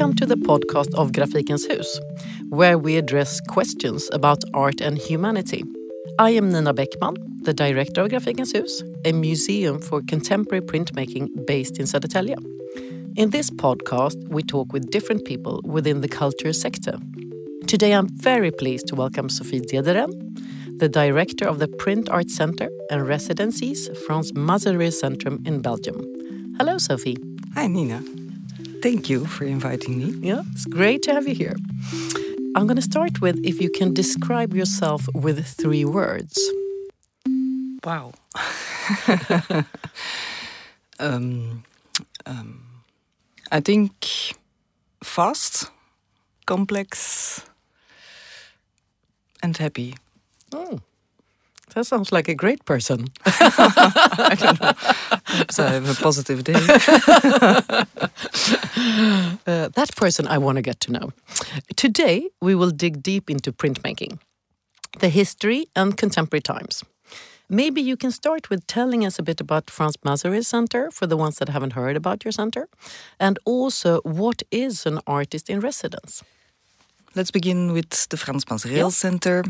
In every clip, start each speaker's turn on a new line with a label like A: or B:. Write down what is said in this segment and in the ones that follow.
A: Welcome to the podcast of Grafikens Hus, where we address questions about art and humanity. I am Nina Beckman, the director of Grafikens Hus, a museum for contemporary printmaking based in Södertälje. In this podcast, we talk with different people within the culture sector. Today, I'm very pleased to welcome Sophie Dederen, the director of the Print Art Center and Residencies Frans Masereel Centrum in Belgium. Hello, Sophie.
B: Hi, Nina. Thank you for inviting me.
A: Yeah, it's great to have you here. I'm going to start with if you can describe yourself with three words.
B: Wow. um, um, I think fast, complex, and happy.
A: Oh, that sounds like a great person.
B: I don't know. Perhaps I have a positive day.
A: Uh, that person I want to get to know. Today, we will dig deep into printmaking, the history and contemporary times. Maybe you can start with telling us a bit about Frans Masereel Center for the ones that haven't heard about your center, and also what is an artist in residence?
B: Let's begin with the Frans
A: Yeah.
B: Center.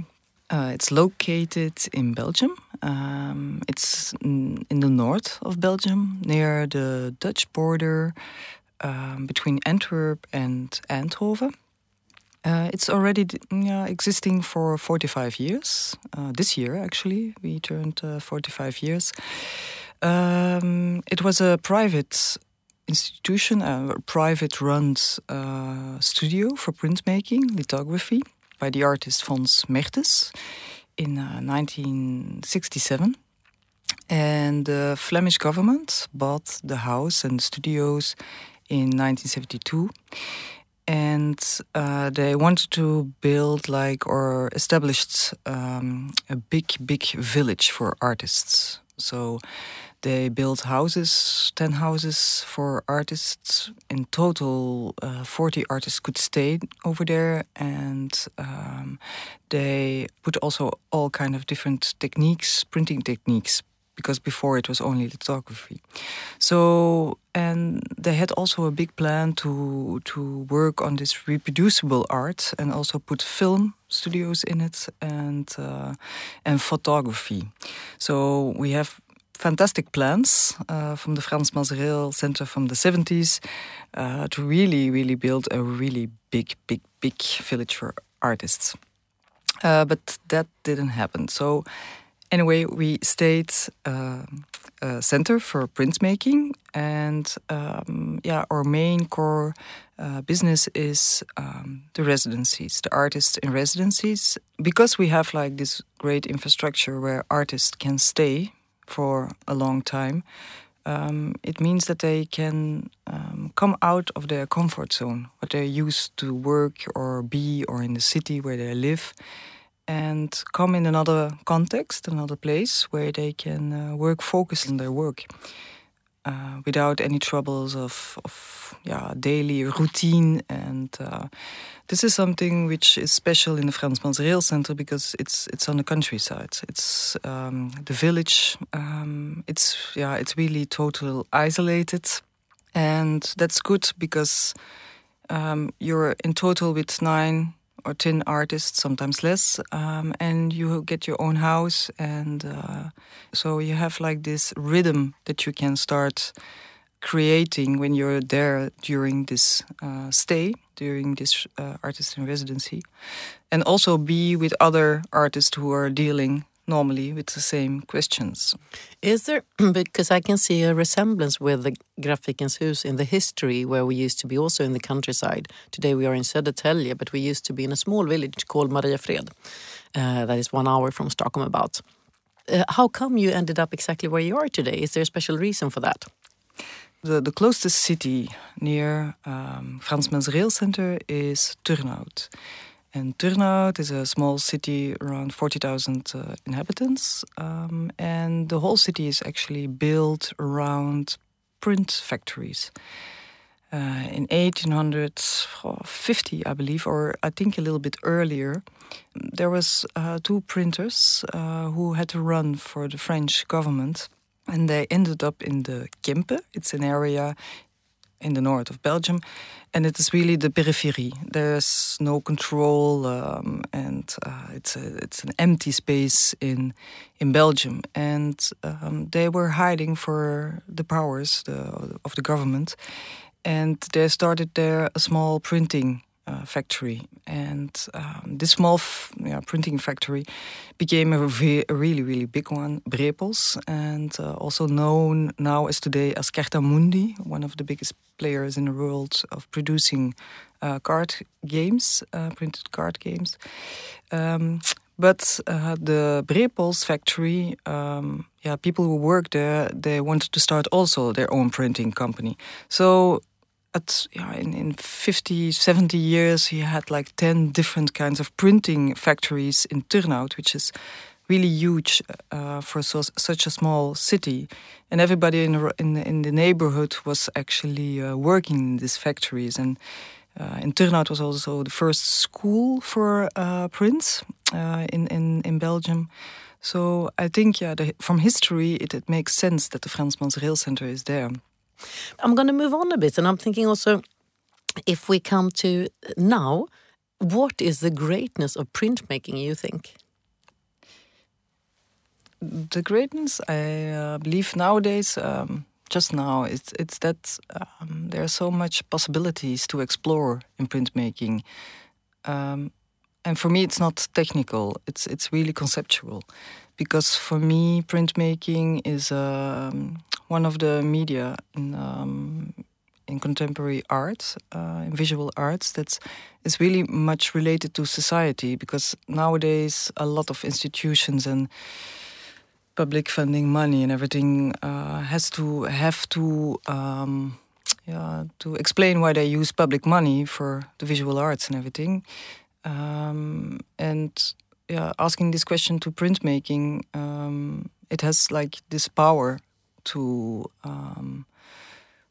B: Uh, it's located in Belgium. Um, it's in the north of Belgium, near the Dutch border um, between Antwerp and Eindhoven. Uh, it's already existing for 45 years. Uh, this year, actually, we turned uh, 45 years. Um, it was a private institution, a private-run uh, studio for printmaking, lithography, by the artist Fons Mertes in uh, 1967. And the Flemish government bought the house and studios in 1972 and uh, they wanted to build like or established um, a big big village for artists so they built houses 10 houses for artists in total uh, 40 artists could stay over there and um, they put also all kind of different techniques printing techniques because before it was only lithography. So and they had also a big plan to to work on this reproducible art and also put film studios in it and uh, and photography. So we have fantastic plans uh, from the Frans Masereel Center from the 70s uh, to really really build a really big big big village for artists. Uh, but that didn't happen. So anyway, we stayed uh, a center for printmaking, and um, yeah, our main core uh, business is um, the residencies, the artists in residencies, because we have like this great infrastructure where artists can stay for a long time. Um, it means that they can um, come out of their comfort zone, what they're used to work or be, or in the city where they live, and come in another context, another place where they can uh, work focused on their work uh, without any troubles of, of yeah, daily routine. And uh, this is something which is special in the Frans Masereel Center because it's it's on the countryside. It's um, the village. Um, it's yeah, it's really total isolated, and that's good because um, you're in total with nine or 10 artists, sometimes less, um, and you get your own house. And uh, so you have like this rhythm that you can start creating when you're there during this uh, stay, during this uh, artist in residency, and also be with other artists who are dealing normally with the same questions.
A: Is there, because I can see a resemblance with the Grafikens Hus in the history where we used to be also in the countryside. Today we are in Södertälje, but we used to be in a small village called Mariefred, uh, that is one hour from Stockholm about. Uh, how come you ended up exactly where you are today? Is there a special reason for that?
B: The, the closest city near um, Frans Masereel Center is Turnhout. And Turnhout is a small city around 40,000 uh, inhabitants. Um, and the whole city is actually built around print factories. Uh, in 1850, I believe, or I think a little bit earlier, there was uh, two printers who had to run for the French government, and they ended up in the Kempe. It's an area in the north of Belgium, and it is really the periphery. There's no control, um, and uh, it's a, it's an empty space in in Belgium. And um, they were hiding for the powers the, of the government, and they started there a small printing uh, factory. And um, this small yeah, printing factory became a, re a, really, really big one, Brepols, and uh, also known now as today as Carta Mundi, one of the biggest players in the world of producing uh, card games, uh, printed card games. Um, but uh, the Brepols factory, um, yeah, people who work there, they wanted to start also their own printing company. So at in, in 50, 70 years, he had like 10 different kinds of printing factories in Turnhout, which is really huge uh, for so, such a small city. And everybody in, in, in the neighborhood was actually uh, working in these factories. And uh, in Turnhout was also the first school for uh, prints uh, in, in, in Belgium. So I think, yeah, the, from history, it, it makes sense that the Frans Masereel Center is there.
A: I'm going to move on a bit, and I'm thinking also if we come to now, what is the greatness of printmaking, you think?
B: The greatness, I uh, believe nowadays, um, just now, it's, it's that um, there are so much possibilities to explore in printmaking. Um, and for me, it's not technical, it's, it's really conceptual. Because for me, printmaking is um, one of the media in um, in contemporary art, uh, in visual arts, that's is really much related to society. Because nowadays, a lot of institutions and public funding money and everything uh, has to have to um, yeah, to explain why they use public money for the visual arts and everything. Um, and yeah, asking this question to printmaking, um, it has like this power to um,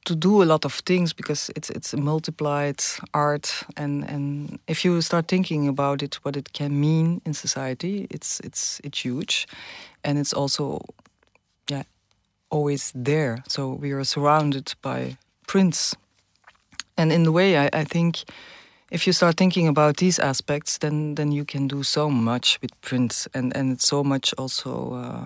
B: to do a lot of things because it's it's a multiplied art. And and if you start thinking about it what it can mean in society it's it's it's huge. And it's also yeah always there. So we are surrounded by prints. And in the way I, I think if you start thinking about these aspects then then you can do so much with prints and and it's so much also uh,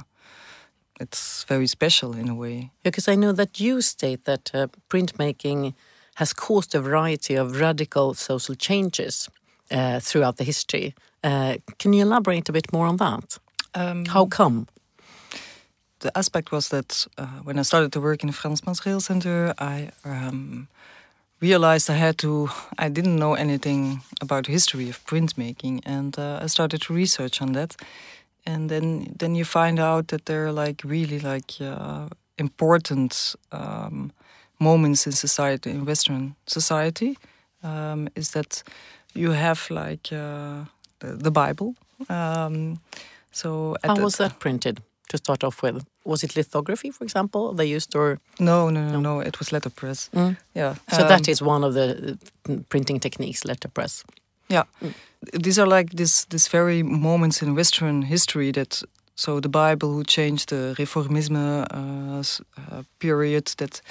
B: it's very special in a way.
A: Because I know that you state that uh, printmaking has caused a variety of radical social changes uh, throughout the history. Uh, can you elaborate a bit more on that? Um, How come?
B: The aspect was that uh, when I started to work in the Frans Masereel Center, I um, realized I had to. I didn't know anything about the history of printmaking, and uh, I started to research on that and then then you find out that there are like really like uh, important um, moments in society in Western society. Um, is that you have like uh, the, the, Bible. Um, so
A: how was that printed? To start off with, was it lithography, for example, they used, or
B: no, no, no, no, it was letterpress. Mm. Yeah,
A: so that um, is one of the uh, printing techniques, letterpress.
B: Yeah. Mm these are like this this very moments in Western history that so the Bible who changed the Reformism uh, uh, period that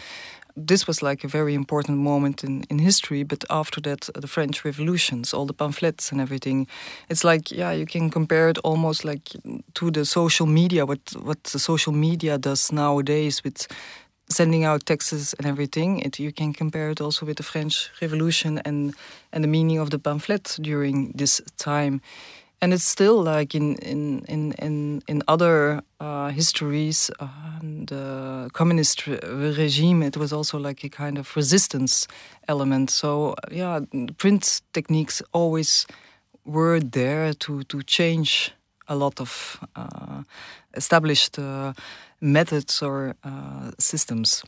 B: this was like a very important moment in, in history but after that the french revolutions all the pamphlets and everything it's like yeah you can compare it almost like to the social media what what the social media does nowadays with sending out texts and everything. It, you can compare it also with the French Revolution and and the meaning of the pamphlet during this time. And it's still like in in in in, in other uh, histories, uh, the communist re regime. It was also like a kind of resistance element. So yeah, print techniques always were there to to change a lot of uh, established uh, methods or uh, systems.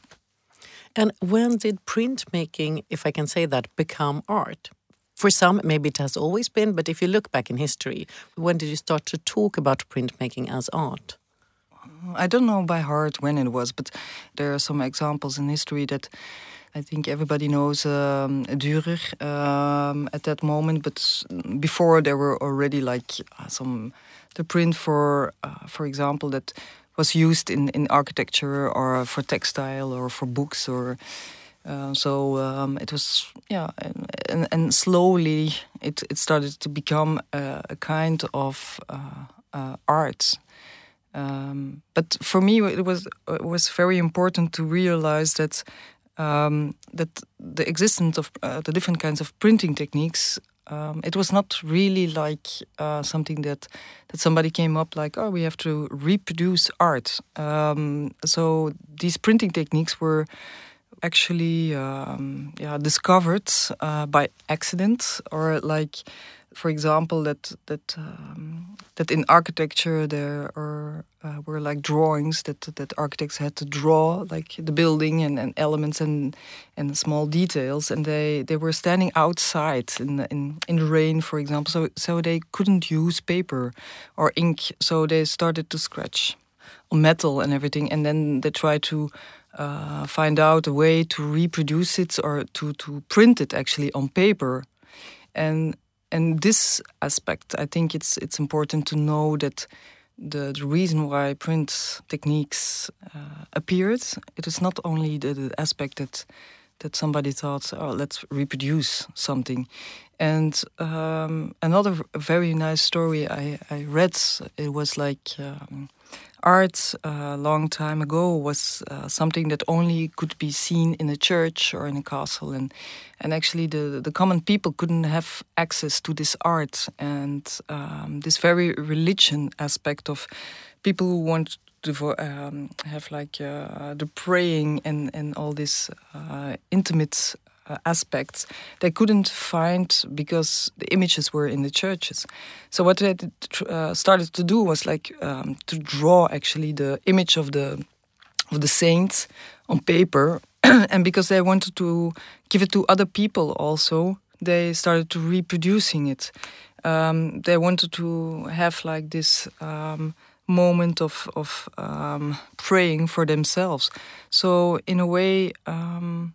A: And when did printmaking, if I can say that, become art? For some, maybe it has always been, but if you look back in history, when did you start to talk about printmaking as art?
B: I don't know by heart when it was, but there are some examples in history that I think everybody knows um, Dürer um, at that moment, but before there were already like some the print for, uh, for example, that was used in, in architecture or for textile or for books or Uh, so um, it was, yeah, and, and, slowly it, it started to become a, a kind of uh, uh, art. Um, but for me, it was it was very important to realize that um, that the existence of uh, the different kinds of printing techniques um, it was not really like uh, something that that somebody came up like oh we have to reproduce art um, so these printing techniques were actually um, yeah discovered uh, by accident or like for example, that that um, that in architecture there are uh, were like drawings that that architects had to draw like the building and, and elements and and small details, and they they were standing outside in in in the rain, for example, so so they couldn't use paper or ink, so they started to scratch on metal and everything, and then they tried to. Uh, find out a way to reproduce it or to, to print it actually on paper and and this aspect, I think it's it's important to know that the, the reason why print techniques uh, appeared, it is not only the, the, aspect that that somebody thought, oh, let's reproduce something. And um, another very nice story I, I read, it was like um, art a uh, long time ago was uh, something that only could be seen in a church or in a castle. And and actually the the common people couldn't have access to this art. And um, this very religion aspect of people who want to um, have like uh, the praying and and all this uh, intimate aspects they couldn't find because the images were in the churches. So what they uh, started to do was like um, to draw actually the image of the of the saints on paper, and because they wanted to give it to other people also, they started to reproducing it. Um, they wanted to have like this. Um, moment of of um, praying for themselves. So in a way, um,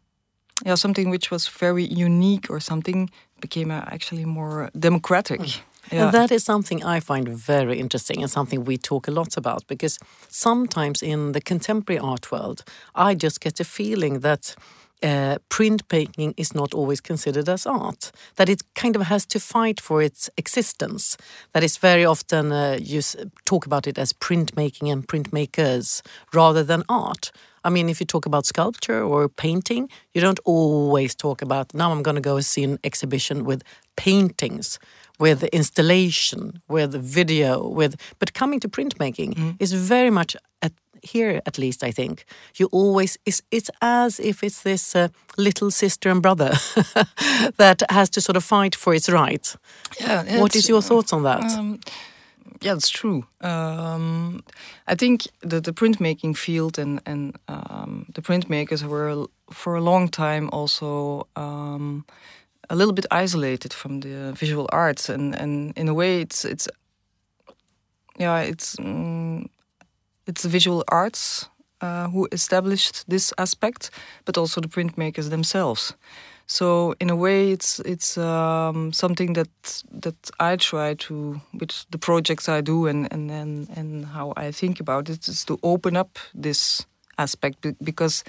B: yeah, something which was very unique or something became uh, actually more democratic. Mm.
A: Yeah. And that is something I find very interesting and something we talk a lot about because sometimes in the contemporary art world, I just get a feeling that uh, print painting is not always considered as art. That it kind of has to fight for its existence. That is very often uh, you talk about it as printmaking and printmakers rather than art. I mean, if you talk about sculpture or painting, you don't always talk about now I'm going to go see an exhibition with paintings, with installation, with video, with but coming to printmaking mm. is very much at here at least I think you always it's, it's as if it's this uh, little sister and brother that has to sort of fight for its right. Yeah, what is your thoughts on that? Um,
B: yeah, it's true. Um, I think the the printmaking field and and um, the printmakers were for a long time also um, a little bit isolated from the visual arts, and and in a way, it's it's yeah, it's mm, it's the visual arts uh, who established this aspect, but also the printmakers themselves. So in a way, it's it's um, something that that I try to with the projects I do and and and, and how I think about it is to open up this aspect because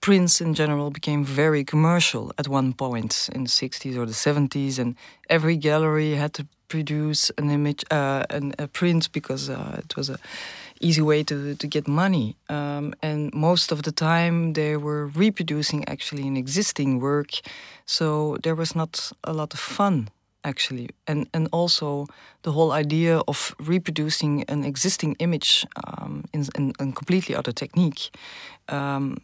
B: prints in general became very commercial at one point in the 60s or the 70s and every gallery had to produce an image uh, an, a print because uh, it was a easy way to, to get money. Um, and most of the time, they were reproducing actually an existing work. So there was not a lot of fun actually and and also the whole idea of reproducing an existing image um, in, in, a completely other technique um,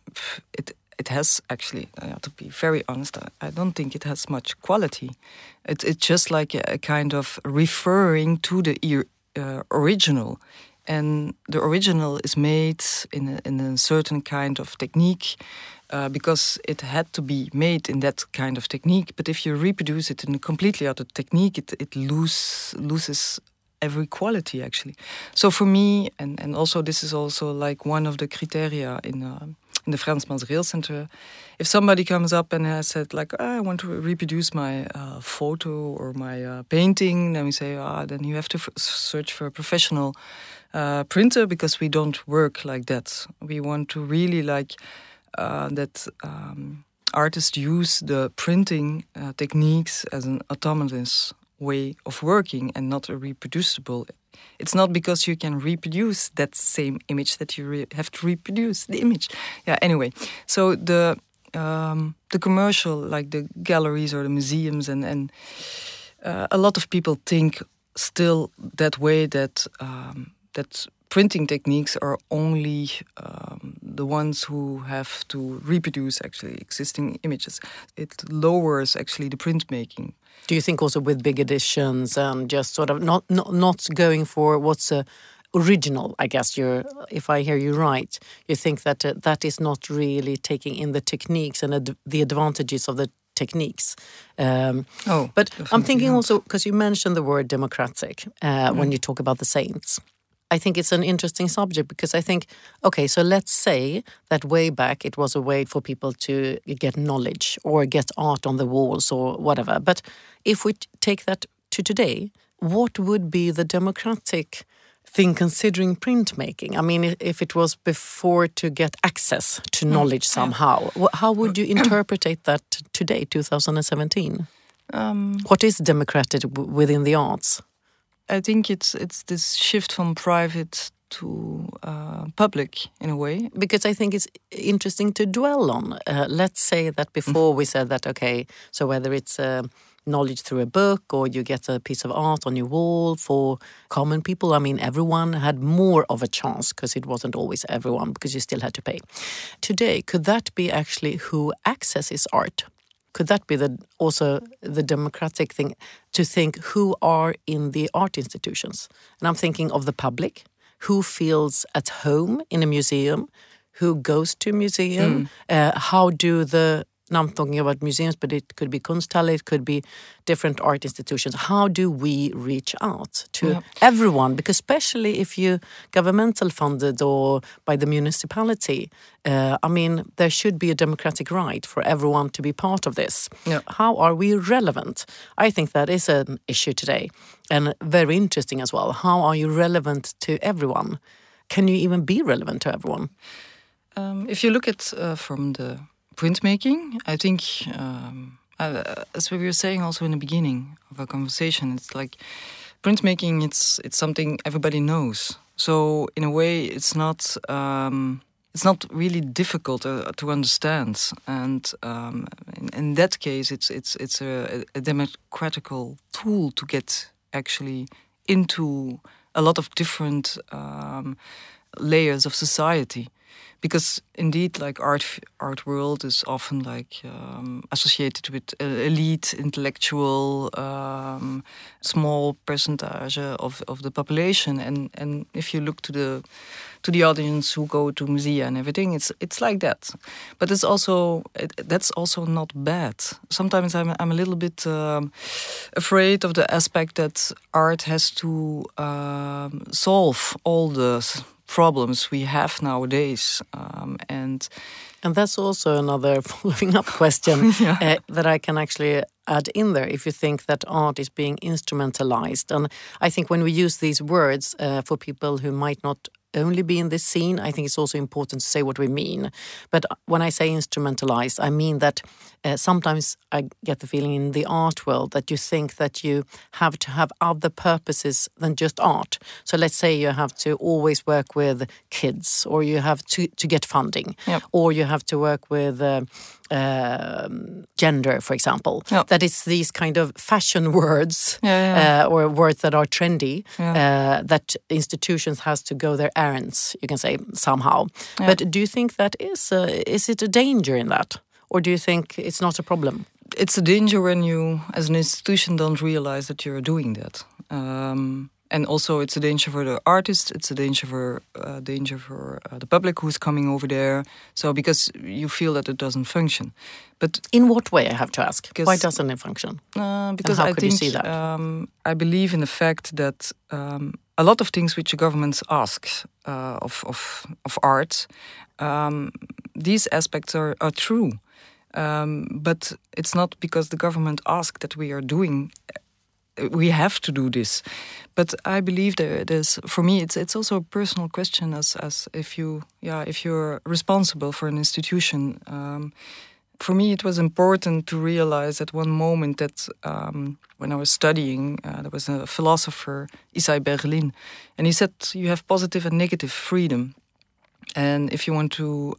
B: it it has actually uh, to be very honest I don't think it has much quality it, it's just like a, a kind of referring to the uh, original and the original is made in a, in a certain kind of technique uh, because it had to be made in that kind of technique. But if you reproduce it in a completely other technique, it, it lose, loses every quality actually. So for me, and, and also this is also like one of the criteria in uh, in the Frans Masereel Center. If somebody comes up and has said like, oh, I want to reproduce my uh, photo or my uh, painting, then we say, ah, then you have to search for a professional uh, printer because we don't work like that. We want to really like uh, that um, artists use the printing uh, techniques as an autonomous way of working and not a reproducible. It's not because you can reproduce that same image that you have to reproduce the image. Yeah. Anyway, so the um, the commercial, like the galleries or the museums, and and uh, a lot of people think still that way that um, that printing techniques are only um, the ones who have to reproduce actually existing images. It lowers actually the printmaking.
A: Do you think also with big editions and just sort of not not, not going for what's a original i guess you're if i hear you right you think that uh, that is not really taking in the techniques and ad the advantages of the techniques
B: um, oh
A: but i'm thinking not. also because you mentioned the word democratic uh, mm. when you talk about the saints I think it's an interesting subject because I think, okay, so let's say that way back it was a way for people to get knowledge or get art on the walls or whatever. But if we take that to today, what would be the democratic thing considering printmaking? I mean, if it was before to get access to mm, knowledge somehow, how would you interpret that today, 2017? Um, what is democratic within the arts?
B: I think it's it's this shift from private to uh, public in a way.
A: Because I think it's interesting to dwell on. Uh, let's say that before we said that, okay, so whether it's uh, knowledge through a book or you get a piece of art on your wall for common people, I mean, everyone had more of a chance because it wasn't always everyone because you still had to pay. Today, could that be actually who accesses art? Could that be the also the democratic thing to think who are in the art institutions and i'm thinking of the public who feels at home in a museum who goes to a museum mm. uh, how do the now I'm talking about museums, but it could be Kunsthalle, it could be different art institutions. How do we reach out to yeah. everyone? Because especially if you governmental funded or by the municipality, uh, I mean, there should be a democratic right for everyone to be part of this. Yeah. How are we relevant? I think that is an issue today and very interesting as well. How are you relevant to everyone? Can you even be relevant to everyone?
B: Um, if you look at uh, from the printmaking, I think, um, uh, as we were saying also in the beginning of our conversation, it's like printmaking. It's it's something everybody knows. So in a way, it's not. Um, it's not really difficult uh, to understand, and um, in, in, that case, it's it's it's a, a democratical tool to get actually into a lot of different um, layers of society because indeed like art art world is often like um, associated with elite intellectual um, small percentage of, of the population. And and if you look to the to the audience who go to museum and everything it's it's like that. But it's also it, that's also not bad. Sometimes i'm i'm a little bit um, afraid of the aspect that art has to um, solve all the problems we have nowadays. Um, and
A: and that's also another following up question yeah. uh, that I can actually add in there. If you think that art is being instrumentalized, and I think when we use these words uh, for people who might not only be in this scene. I think it's also important to say what we mean. But when I say instrumentalized, I mean that uh, sometimes I get the feeling in the art world that you think that you have to have other purposes than just art. So let's say you have to always work with kids, or you have to, to get funding, yep. or you have to work with. Uh, um, gender, for example. Yep. That it's these kind of fashion words yeah, yeah. Uh, or words that are trendy yeah. uh, that institutions has to go their errands. You can say somehow. But do you think that is a, is it a danger in that, or do you think it's not a problem?
B: It's a danger when you, as an institution, don't realize that you're doing that. Um, and also it's a danger for the artist it's a danger for uh, danger for uh, the public who's coming over there. So because you feel that it doesn't function. But
A: in what way i have to ask? Why doesn't it function?
B: Uh, because i think um, i believe in the fact that um, a lot of things which the governments ask uh, of, of, of art um, these aspects are, are true. Um, but it's not because the government asks that we are doing we have to do this. But I believe there, there's for me it's it's also a personal question as as if you yeah if you're responsible for an institution. Um, for me, it was important to realize at one moment that um, when I was studying, uh, there was a philosopher, Isaiah Berlin, and he said you have positive and negative freedom. And if you want to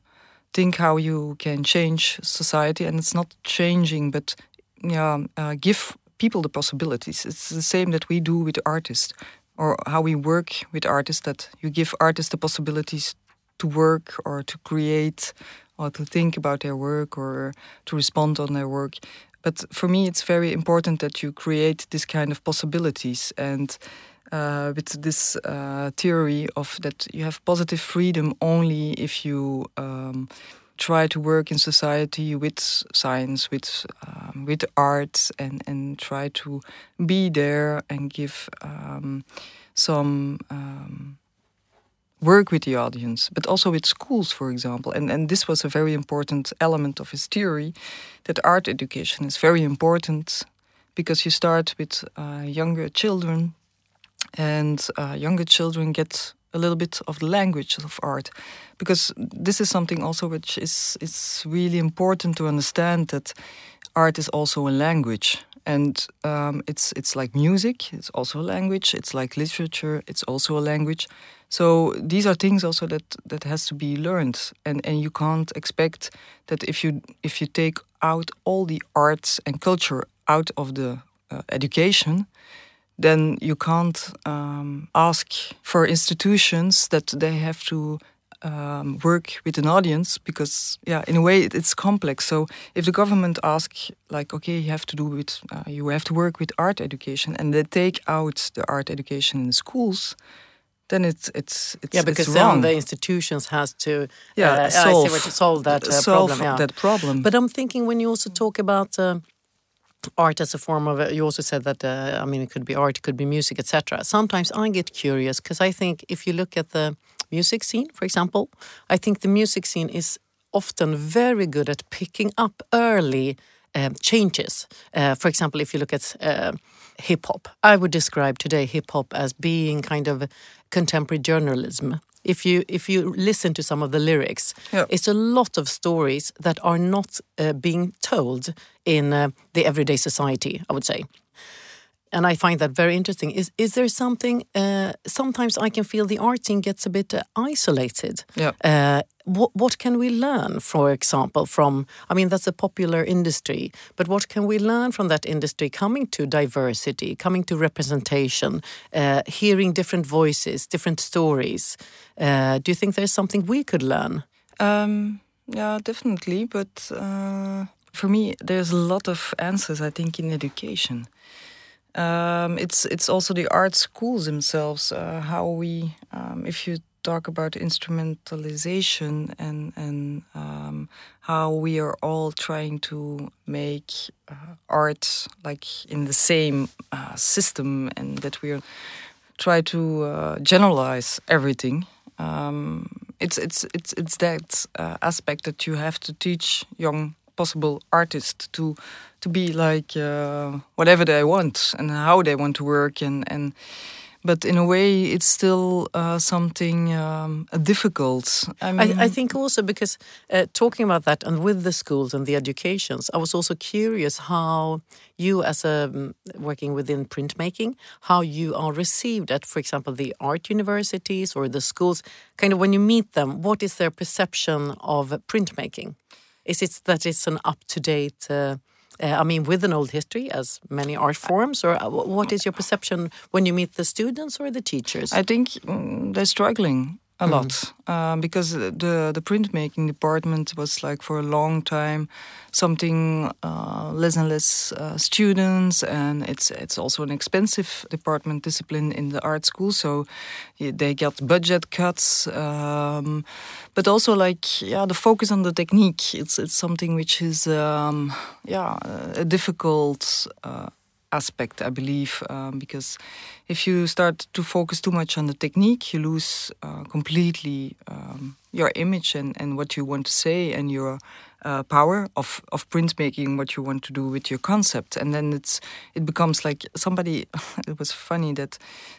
B: think how you can change society, and it's not changing, but yeah, uh, give people the possibilities. It's the same that we do with artists, or how we work with artists. That you give artists the possibilities to work or to create or to think about their work or to respond on their work. But for me, it's very important that you create this kind of possibilities and. Uh, with this uh, theory of that you have positive freedom only if you um, try to work in society with science, with um, with art, and and try to be there and give um, some um, work with the audience, but also with schools, for example. And, and this was a very important element of his theory that art education is very important because you start with uh, younger children, and uh, younger children get a little bit of the language of art. Because this is something also which is is really important to understand that art is also a language. And um, it's it's like music it's also a language it's like literature it's also a language. So these are things also that that has to be learned. And and you can't expect that if you if you take out all the arts and culture out of the uh, education then you can't um, ask for institutions that they have to um, work with an audience because yeah in a way it's complex so if the government asks like okay you have to do with uh, you have to work with art education and they take out the art education in the schools then it's it's it's
A: yeah because
B: it's
A: then
B: wrong.
A: the institutions has to
B: yeah
A: uh,
B: solve,
A: I see what you solve that uh,
B: solve
A: problem yeah.
B: that problem
A: But I'm thinking when you also talk about uh, art as a form of, you also said that, uh, I mean, it could be art, it could be music, etc. Sometimes I get curious because I think if you look at the music scene, for example, I think the music scene is often very good at picking up early um, changes. Uh, for example, if you look at uh, hip hop, I would describe today hip hop as being kind of contemporary journalism. If you if you listen to some of the lyrics,
B: Yeah.
A: it's a lot of stories that are not uh, being told in uh, the everyday society. I would say and I find that very interesting. Is is there something? Uh, sometimes I can feel the art scene gets a bit uh, isolated.
B: Yeah.
A: Uh, what what can we learn, for example, from? I mean, that's a popular industry, but what can we learn from that industry? Coming to diversity, coming to representation, uh, hearing different voices, different stories. Uh, do you think there's something we could learn?
B: Um, yeah, definitely. But uh, for me, there's a lot of answers. I think in education, um, it's it's also the art schools themselves. Uh, how we, um, if you talk about instrumentalization and and um, how we are all trying to make uh, art like in the same uh, system, and that we try to uh, generalize everything. Um, it's it's it's it's that uh, aspect that you have to teach young possible artist to to be like uh, whatever they want and how they want to work and and but in a way it's still uh, something um, difficult. I mean,
A: I, I think also because uh, talking about that and with the schools and the educations, I was also curious how you, as a um, working within printmaking, how you are received at, for example, the art universities or the schools. Kind of when you meet them, what is their perception of printmaking? Is it that it's an up to date? Uh, uh, I mean, with an old history, as many art forms, or uh, what is your perception when you meet the students or the teachers?
B: I think mm, they're struggling a lot uh, because the the printmaking department was like for a long time something uh, less and less uh, students, and it's it's also an expensive department discipline in the art school, so they get budget cuts. Um, but also like yeah, the focus on the technique. It's it's something which is um, yeah a difficult. Uh, aspect, I believe, um, because if you start to focus too much on the technique, you lose uh, completely um, your image and, and what you want to say and your uh, power of, of printmaking, what you want to do with your concept. And then it's it becomes like somebody, it was funny that,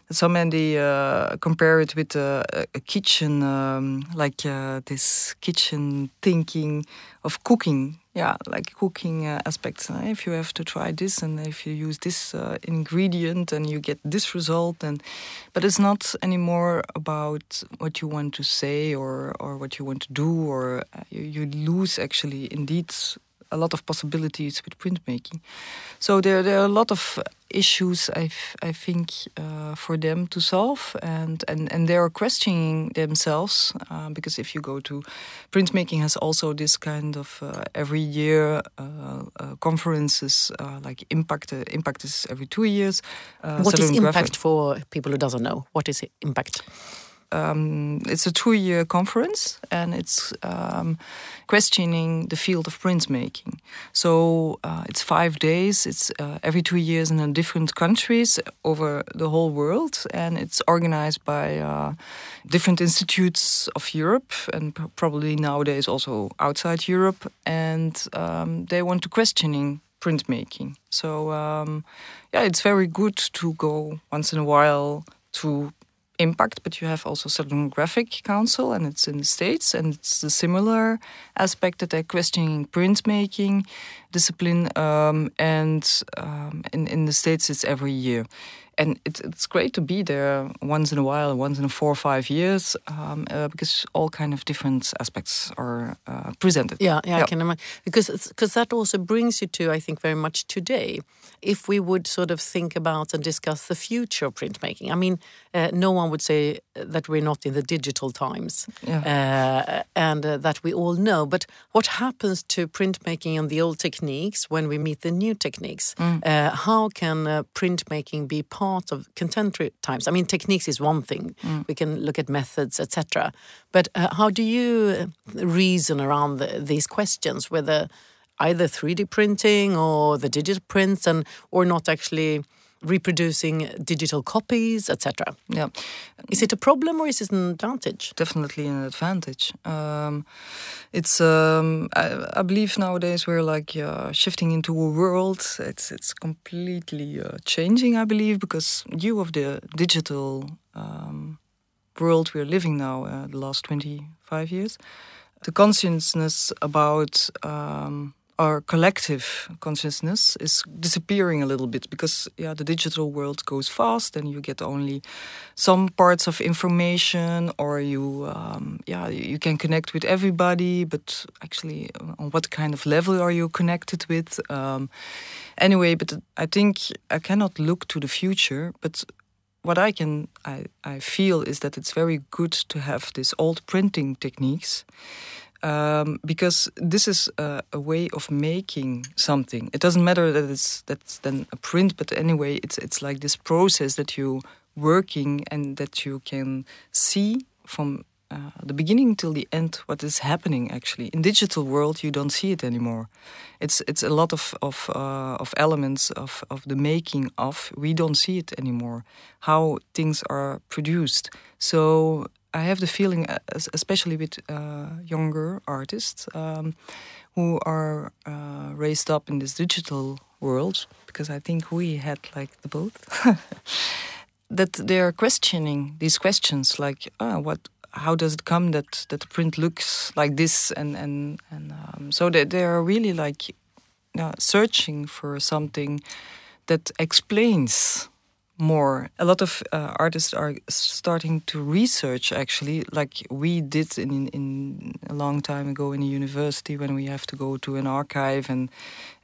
B: that somebody uh, compare it with a, a kitchen, um, like uh, this kitchen thinking of cooking yeah, like cooking uh, aspects. Uh, if you have to try this, and if you use this uh, ingredient, and you get this result, and but it's not anymore about what you want to say or or what you want to do, or uh, you, you lose actually indeed a lot of possibilities with printmaking. So there, there are a lot of issues I, I think uh, for them to solve, and, and, and they are questioning themselves uh, because if you go to printmaking has also this kind of uh, every year uh, uh, conferences uh, like impact. impact is every two years.
A: what is impact for people who doesn't know? What is impact?
B: Um, it's a two-year conference, and it's um, questioning the field of printmaking. So uh, it's five days. It's uh, every two years in different countries over the whole world, and it's organized by uh, different institutes of Europe, and probably nowadays also outside Europe. And um, they want to questioning printmaking. So um, yeah, it's very good to go once in a while to impact, but you have also Southern Graphic Council, and it's in the States, and it's a similar aspect that they're questioning printmaking discipline, um, and um, in, in the States, it's every year. And it's, it's great to be there once in a while, once in four or five years, um, uh, because all kind of different aspects are uh, presented.
A: Yeah, yeah, I can imagine because because that also brings you to I think very much today. If we would sort of think about and discuss the future of printmaking, I mean, uh, no one would say that we're not in the digital times, yeah. Uh, and uh, that we all know. But what happens to printmaking and the old techniques when we meet the new techniques? Mm. Uh, how can printmaking be part part of contemporary times? I mean, techniques is one thing. Mm. We can look at methods, etc. But uh, how do you reason around the, these questions, whether either 3D printing or the digital prints, and or not actually reproducing digital copies, etc.
B: Yeah,
A: is it a problem or is it an advantage?
B: Definitely an advantage. Um, it's um, I, I, believe nowadays we're like uh, shifting into a world. It's it's completely uh, changing. I believe because due of the digital um, world we're living now, uh, the last twenty five years, the consciousness about um, our collective consciousness is disappearing a little bit because yeah the digital world goes fast and you get only some parts of information or you um, yeah you can connect with everybody but actually uh, on what kind of level are you connected with? Um, anyway but i think i cannot look to the future but what I can I, I feel is that it's very good to have these old printing techniques um, because this is a, a, way of making something. It doesn't matter that it's that's then a print, but anyway, it's it's like this process that you working and that you can see from uh, the beginning till the end what is happening actually. In digital world you don't see it anymore. It's it's a lot of of uh, of elements of of the making of we don't see it anymore how things are produced. So I have the feeling, uh, especially with uh, younger artists um, who are uh, raised up in this digital world, because I think we had like the both, that they are questioning these questions, like oh, what, how does it come that that the print looks like this, and and and um, so they they are really like searching for something that explains more. A lot of uh, artists are starting to research, actually, like we did in, in a long time ago in a university when we have to go to an archive and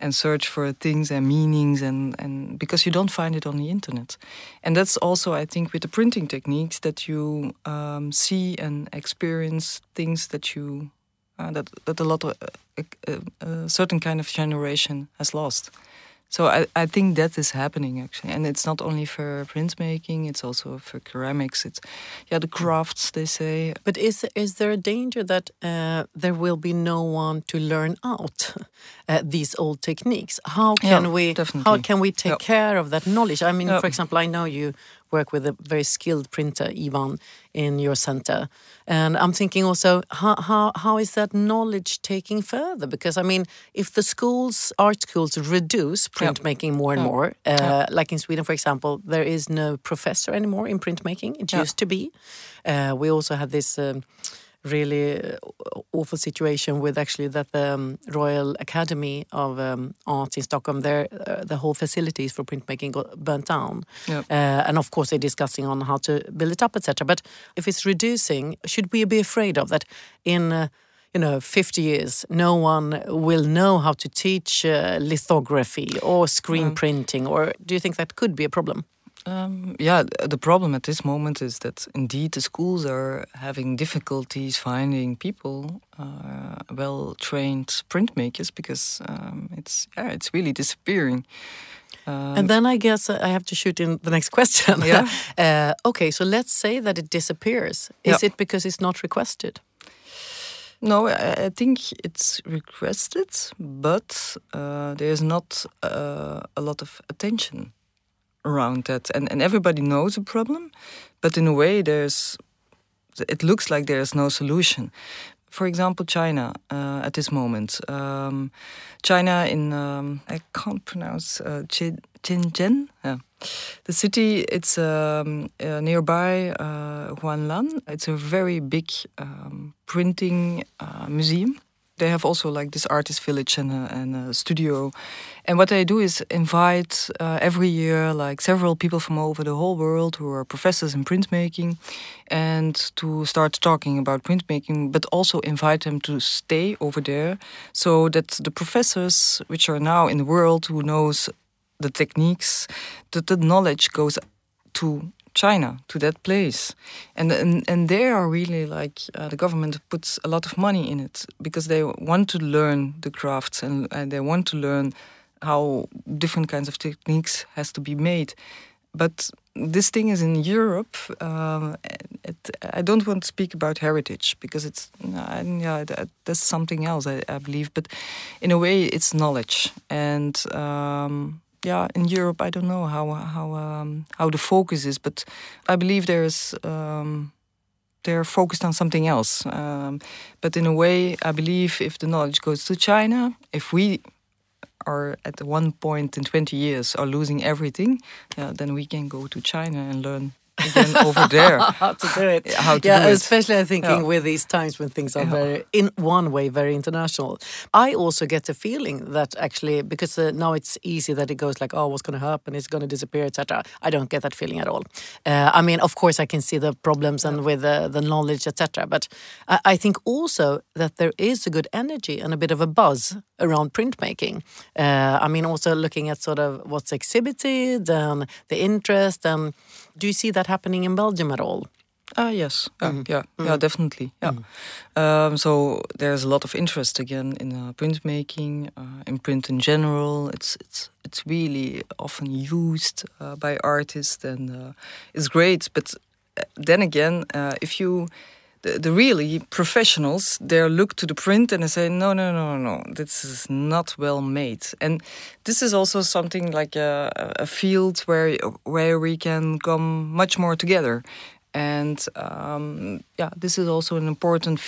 B: and search for things and meanings, and and because you don't find it on the internet, and that's also I think with the printing techniques that you um, see and experience things that you uh, that that a lot of uh, a, uh, a certain kind of generation has lost. So I, I think that is happening actually, and it's not only for printmaking; it's also for ceramics. It's yeah, the crafts they say.
A: But is is there a danger that uh, there will be no one to learn out uh, these old techniques? How can
B: Yeah,
A: we
B: definitely.
A: how can we take
B: Yeah.
A: care of that knowledge? I mean,
B: Yeah.
A: for example, I know you work with a very skilled printer, Ivan, in your center, and I'm thinking also how how how is that knowledge taking further? Because I mean, if the schools, art schools, reduce printmaking more and
B: Yeah.
A: more, uh, like in Sweden, for example, there is no professor anymore in printmaking. It used to be. Uh, we also had this. Um, really uh, awful situation with actually that the um, Royal Academy of um, Arts in Stockholm, there uh, the whole facilities for printmaking got burnt down,
B: Yep.
A: uh, and of course they're discussing on how to build it up, etc. But if it's reducing, should we be afraid of that? In uh, you know, 50 years, no one will know how to teach uh, lithography or screen printing, or do you think that could be a problem?
B: Um, yeah, the problem at this moment is that indeed the schools are having difficulties finding people, uh, well-trained printmakers, because um, it's yeah, it's really disappearing. Um,
A: And then I guess I have to shoot in the next question.
B: Yeah.
A: uh, okay, so let's say that it disappears. Is
B: Yeah.
A: it because it's not requested?
B: No, I, think it's requested, but uh, there's not uh, a lot of attention around that, and and everybody knows the problem, but in a way, there's it looks like there's no solution. For example, China uh, at this moment, um, China in um, I can't pronounce uh, Shenzhen. Yeah. The city, it's um, uh, nearby uh, Guanlan. It's a very big um, printing uh, museum. They have also like this artist village and a, and a studio. And what they do is invite uh, every year like several people from over the whole world who are professors in printmaking and to start talking about printmaking, but also invite them to stay over there so that the professors, which are now in the world, who knows the techniques, that the knowledge goes to China, to that place, and and and they are really like uh, the government puts a lot of money in it because they want to learn the crafts and, and they want to learn how different kinds of techniques has to be made. But this thing is in Europe. Um, it, I don't want to speak about heritage because it's yeah that, that's something else I, I believe. But in a way, it's knowledge and. Um, yeah, in Europe, I don't know how how um, how the focus is, but I believe there's um, they're focused on something else. Um, but in a way, I believe if the knowledge goes to China, if we are at one point in 20 years are losing everything, yeah, then we can go to China and learn again over there
A: how to do it.
B: how to
A: yeah,
B: do it.
A: especially I'm thinking
B: Yeah.
A: with these times when things are
B: Yeah.
A: very, in one way, very international. I also get the feeling that actually, because uh, now it's easy that it goes like, oh, what's going to happen? It's going to disappear, etc. I don't get that feeling at all. Uh, I mean, of course, I can see the problems and with uh, the knowledge, etc. But I, I think also that there is a good energy and a bit of a buzz around printmaking. Uh, I mean, also looking at sort of what's exhibited and the interest. And do you see that happening in Belgium at all?
B: Ah, yes. Yeah, yeah, yeah, definitely. Yeah. Um, so there's a lot of interest again in uh, printmaking, uh, in print in general. It's it's it's really often used uh, by artists, and uh, it's great. But uh, then again, uh, if you the, really professionals, they look to the print and they say, no, no, no, no, this is not well made. And this is also something like a, a field where where we can come much more together. And um, yeah, this is also an important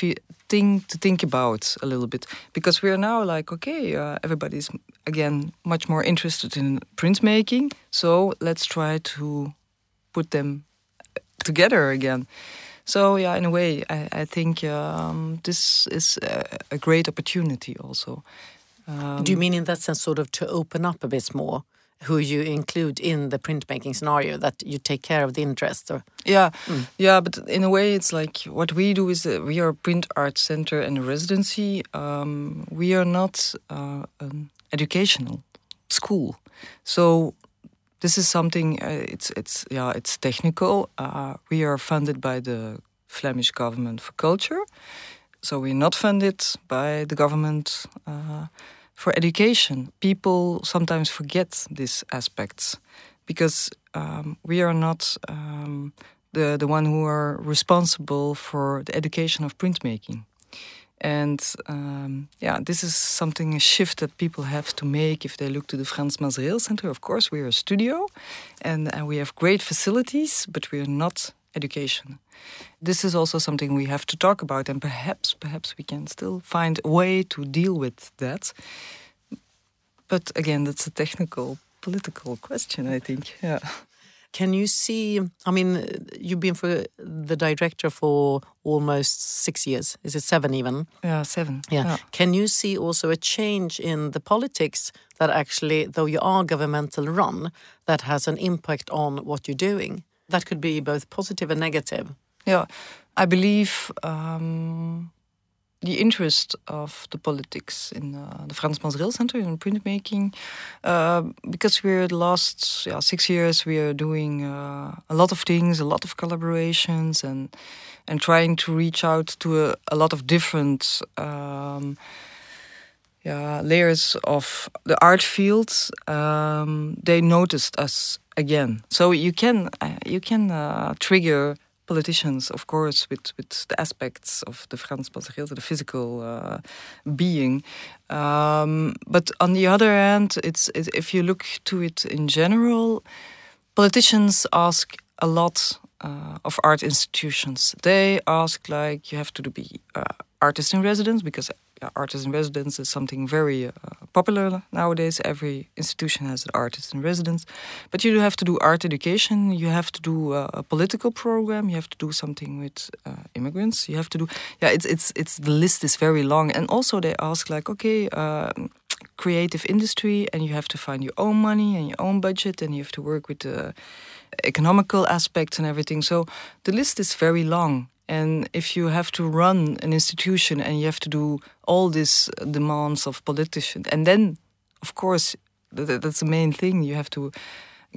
B: thing to think about a little bit because we are now like, okay, uh, everybody's again much more interested in printmaking, so let's try to put them together again. So yeah, in a way, I, I think um, this is a, a great opportunity also. Um,
A: Do you mean in that sense, sort of to open up a bit more who you include in the printmaking scenario, that you take care of the interest? Or
B: Yeah, yeah, but in a way, it's like what we do is that we are a print art center and a residency. Um, we are not uh, an educational school, so this is something. Uh, it's it's yeah, it's technical. Uh, we are funded by the Flemish government for culture, so we're not funded by the government. Uh, for education, people sometimes forget these aspects because um, we are not um, the the one who are responsible for the education of printmaking. And um, yeah, this is something a shift that people have to make if they look to the Frans Masereel Center. Of course, we're a studio, and, and we have great facilities, but we are not education. This is also something we have to talk about, and perhaps, perhaps we can still find a way to deal with that. But again, that's a technical, political question, I think. Yeah.
A: Can you see? I mean, you've been for the director for almost six years. Is it seven even?
B: Yeah, seven.
A: Yeah. yeah. Can you see also a change in the politics that actually, though you are governmental run, that has an impact on what you're doing? That could be both positive and negative.
B: Yeah, I believe um, the interest of the politics in uh, the Frans Masereel Center in printmaking, uh, because we're the last yeah, six years we are doing uh, a lot of things, a lot of collaborations, and and trying to reach out to a, a lot of different. Um, yeah, layers of the art fields, um, they noticed us again. So you can uh, you can uh, trigger politicians, of course, with, with the aspects of the Frans Masereel, the physical uh, being. Um, but on the other hand, it's it, if you look to it in general, politicians ask a lot uh, of art institutions. They ask like you have to be uh, artist in residence because artist in residence is something very uh, popular nowadays. Every institution has an artist in residence, but you have to do art education. You have to do uh, a political program. You have to do something with uh, immigrants. You have to do yeah. It's it's it's the list is very long, and also they ask like okay. Um, creative industry and you have to find your own money and your own budget and you have to work with the economical aspects and everything so the list is very long and if you have to run an institution and you have to do all these demands of politicians, and then, of course, that's the main thing. You have to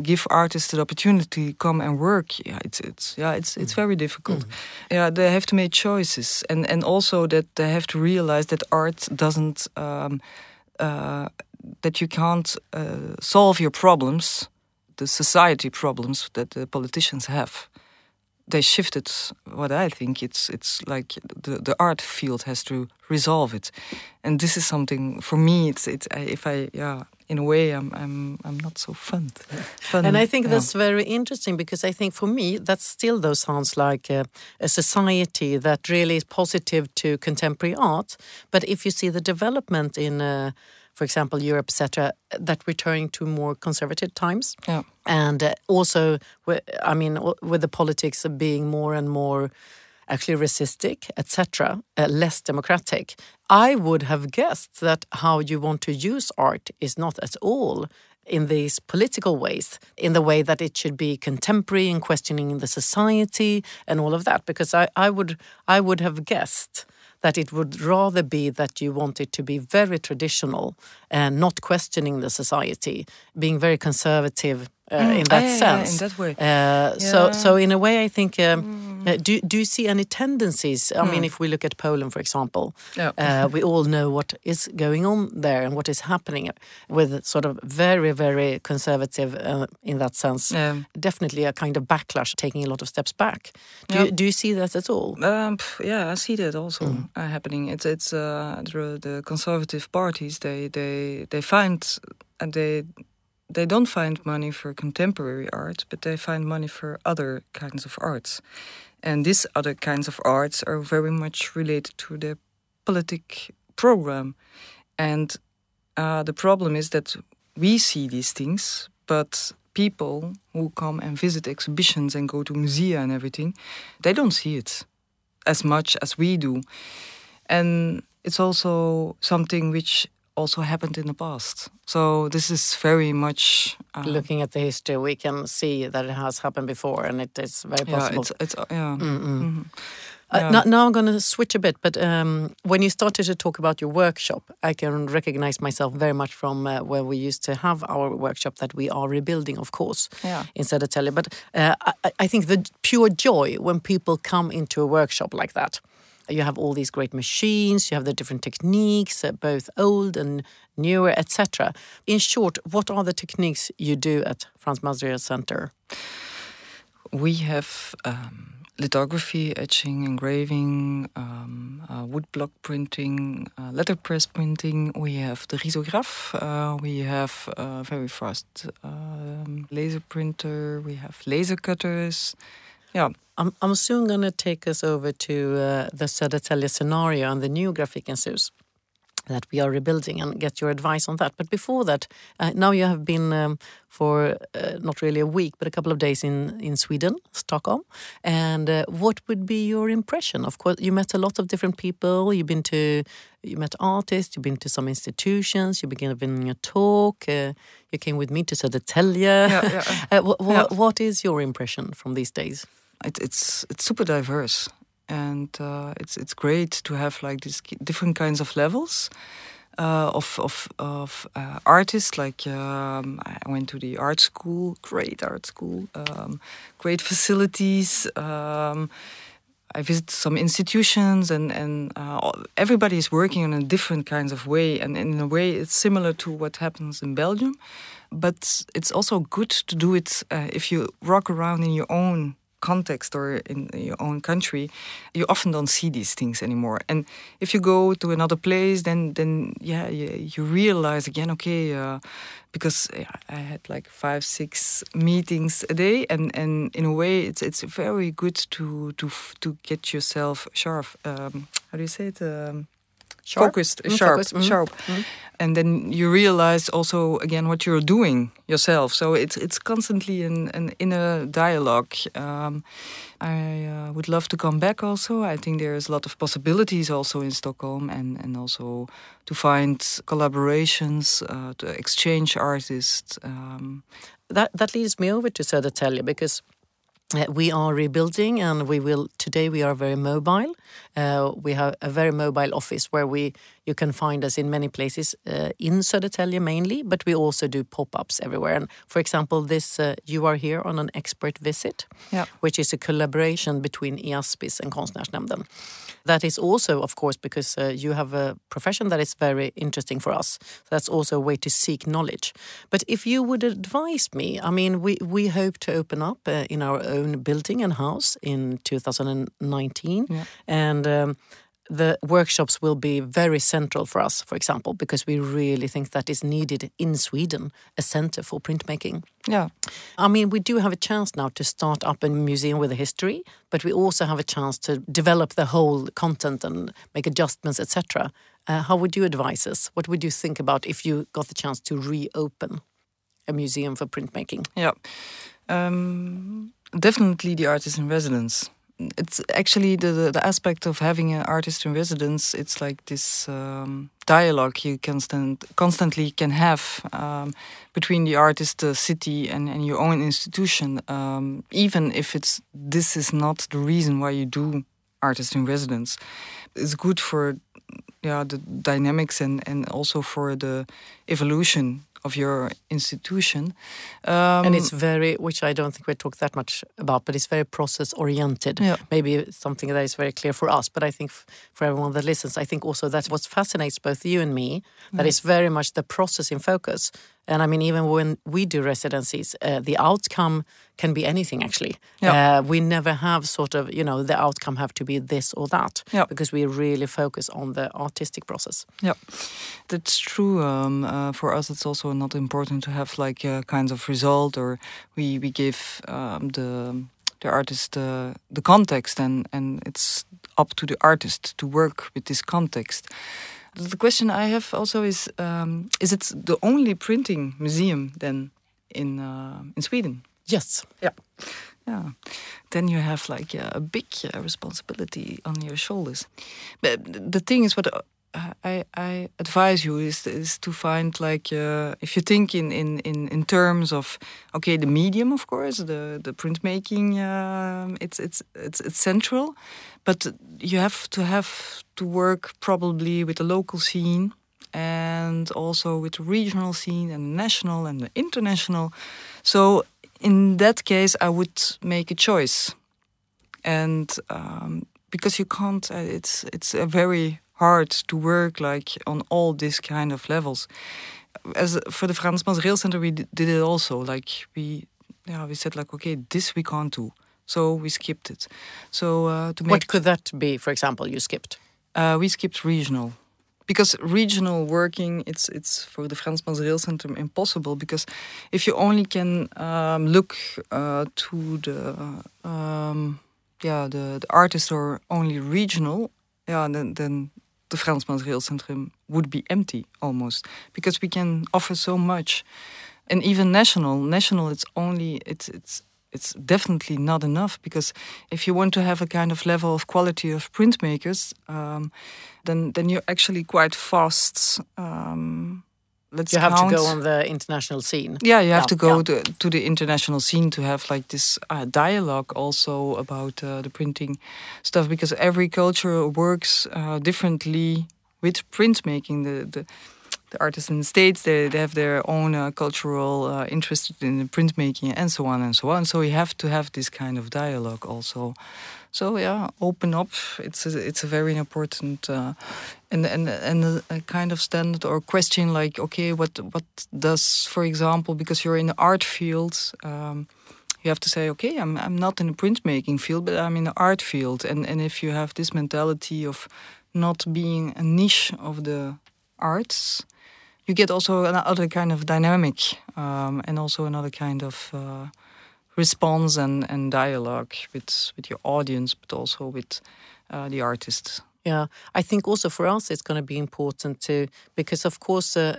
B: give artists the opportunity to come and work. Yeah, it's it's yeah, it's it's mm. very difficult. Mm. Yeah, they have to make choices, and and also that they have to realize that art doesn't um, uh, that you can't uh, solve your problems, the society problems that the politicians have they shifted what I think it's it's like the the art field has to resolve it, and this is something for me. It's it's if I yeah in a way I'm I'm I'm not so fun. fun
A: and I think yeah. that's very interesting because I think for me that still though sounds like a, a, society that really is positive to contemporary art. But if you see the development in. Uh, for example, Europe, etc., that returning to more conservative times.
B: Yeah.
A: And uh, also, I mean, with the politics of being more and more actually racistic, etc., uh, less democratic, I would have guessed that how you want to use art is not at all in these political ways, in the way that it should be contemporary and questioning the society and all of that. Because I, I would I would have guessed that it would rather be that you want it to be very traditional and not questioning the society, being very conservative uh, mm, in that
B: yeah,
A: sense.
B: Yeah, in that way.
A: Uh, so, so in a way, I think. Um, mm. uh, do do you see any tendencies? I mm. mean, if we look at Poland, for example,
B: yeah.
A: we all know what is going on there and what is happening with sort of very, very conservative uh, in that sense. Definitely a kind of backlash, taking a lot of steps back. Do you, do you see that at all?
B: Um, yeah, I see that also mm. uh, happening. It's it's the, the conservative parties. They they they find and they they don't find money for contemporary art, but they find money for other kinds of arts. And these other kinds of arts are very much related to their politic program. And uh, the problem is that we see these things, but people who come and visit exhibitions and go to musea and everything, they don't see it as much as we do. And it's also something which also happened in the past. So this is very much
A: uh, looking at the history. We can see that it has happened before, and it is very possible.
B: Yeah, it's, it's uh, yeah. Mm.
A: Mm -hmm. Uh, now, now, I'm going to switch a bit, but um, when you started to talk about your workshop, I can recognize myself very much from uh, where we used to have our workshop that we are rebuilding, of course,
B: yeah.
A: in Södertälje. But I, I, think the pure joy when people come into a workshop like that, You have all these great machines, you have the different techniques, uh, both old and newer, etc. In short, what are the techniques you do at Frans Masereel Center?
B: We have um, lithography, etching, engraving, um, uh, woodblock printing, uh, letterpress printing. We have the risograph. Uh, we have a very fast um, laser printer. We have laser cutters. Yeah.
A: I'm, I'm soon going to take us over to uh, the Södertälje scenario and the new Grafikens Hus that we are rebuilding and get your advice on that. But before that, uh, now you have been um, for uh, not really a week, but a couple of days in, in Sweden, Stockholm. And uh, what would be your impression? Of course, you met a lot of different people. You've been to, you met artists, you've been to some institutions, you've been giving a talk. Uh, you came with me to Södertälje. Yeah, yeah. Uh, what, yeah. what is your impression from these days?
B: It, it's it's super diverse and uh, it's it's great to have like these different kinds of levels uh, of of, of uh, artists. Like um, I went to the art school, great art school, um, great facilities. Um, I visited some institutions, and and uh, everybody is working in a different kinds of way, and in a way it's similar to what happens in Belgium. But it's also good to do it uh, if you rock around in your own context or in your own country, you often don't see these things anymore. And if you go to another place, then then yeah, you, you realize again, okay, uh, because I had like five, six meetings a day, and, and in a way, it's it's very good to to to get yourself sharp. Um, how do you say it? Um,
A: sharp?
B: focused, mm, sharp,
A: focused. Mm -hmm.
B: sharp. Mm -hmm. And then you realize also again what you're doing yourself. So it's it's constantly an, an inner dialogue. Um, I uh, would love to come back. Also, I think there's a lot of possibilities also in Stockholm, and and also to find collaborations, uh, to exchange artists. Um,
A: that that leads me over to Södertälje because uh, we are rebuilding and we will today we are very mobile. Uh, we have a very mobile office where we you can find us in many places uh, in Södertälje mainly but we also do pop-ups everywhere and for example this uh, you are here on an expert visit yeah. which is a collaboration between IASPIS and Konstnärsnämnden that is also, of course, because uh, you have a profession that is very interesting for us. So that's also a way to seek knowledge. But if you would advise me, I mean, we, we hope to open up uh, in our own building and house in 2019. Yeah. And um, the workshops will be very central for us, for example, because we really think that is needed in Sweden, a center for printmaking.
B: Yeah.
A: I mean, we do have a chance now to start up a museum with a history, but we also have a chance to develop the whole content and make adjustments, etc. Uh, how would you advise us? What would you think about if you got the chance to reopen a museum for printmaking?
B: Yeah. Um, definitely the artist in residence it's actually the, the, the aspect of having an artist in residence. It's like this um, dialogue you constant constantly can have um, between the artist, the city, and, and your own institution. Um, even if it's this is not the reason why you do artist in residence, it's good for yeah the dynamics and and also for the evolution of your institution.
A: Um, and it's very, which I don't think we talk that much about, but it's very process oriented. Yeah. Maybe something that is very clear for us, but I think for everyone that listens, I think also that's what fascinates both you and me. That is very much the process in focus. And I mean, even when we do residencies, uh, the outcome can be anything actually. Uh, we never have sort of, you know, the outcome have to be this or that because we really focus on the artistic process.
B: Yeah, that's true. Um, uh, for us, it's also not important to have like a kinds of result or we, we give um, the the artist uh, the context and, and it's up to the artist to work with this context the question I have also is: um, Is it the only printing museum then in uh, in Sweden?
A: Yes.
B: Yeah. Yeah. Then you have like a big uh, responsibility on your shoulders. But the thing is, what I, I advise you is is to find like uh, if you think in, in, in, in terms of okay the medium of course the the printmaking uh, it's it's it's it's central, but you have to have to work probably with the local scene and also with the regional scene and the national and the international. So in that case, I would make a choice, and um, because you can't. Uh, it's it's a very hard to work like on all this kind of levels. As for the Frans Masereel Center, we did it also. Like we, yeah, we said like, okay, this we can't do, so we skipped it. So uh, to make
A: what could that be? For example, you skipped.
B: Uh, we skipped regional because regional working it's it's for the Frans Masereel Center impossible because if you only can um, look uh, to the um, yeah the, the artists are only regional yeah then then the Frans Masereel Centrum would be empty almost. Because we can offer so much. And even national national it's only it's it's it's definitely not enough because if you want to have a kind of level of quality of printmakers, um, then then you're actually quite fast. Um,
A: let's you have count. to go on the international scene.
B: Yeah, you have yeah, to go yeah. to, to, the international scene to have like this uh, dialogue also about uh, the printing stuff because every culture works uh, differently with printmaking. The the artists in States, they, they have their own uh, cultural uh, interest in printmaking and so on and so on. So we have to have this kind of dialogue also. So yeah, open up. It's a, it's a very important uh, and and and a, a, kind of standard or question like okay, what what does for example because you're in the art field. Um, you have to say, okay, I'm I'm not in the printmaking field, but I'm in the art field, and and if you have this mentality of not being a niche of the arts, you get also another kind of dynamic um, and also another kind of uh, response and, and dialogue with with your audience, but also with uh, the artist.
A: Yeah, I think also for us it's going to be important to because of course uh,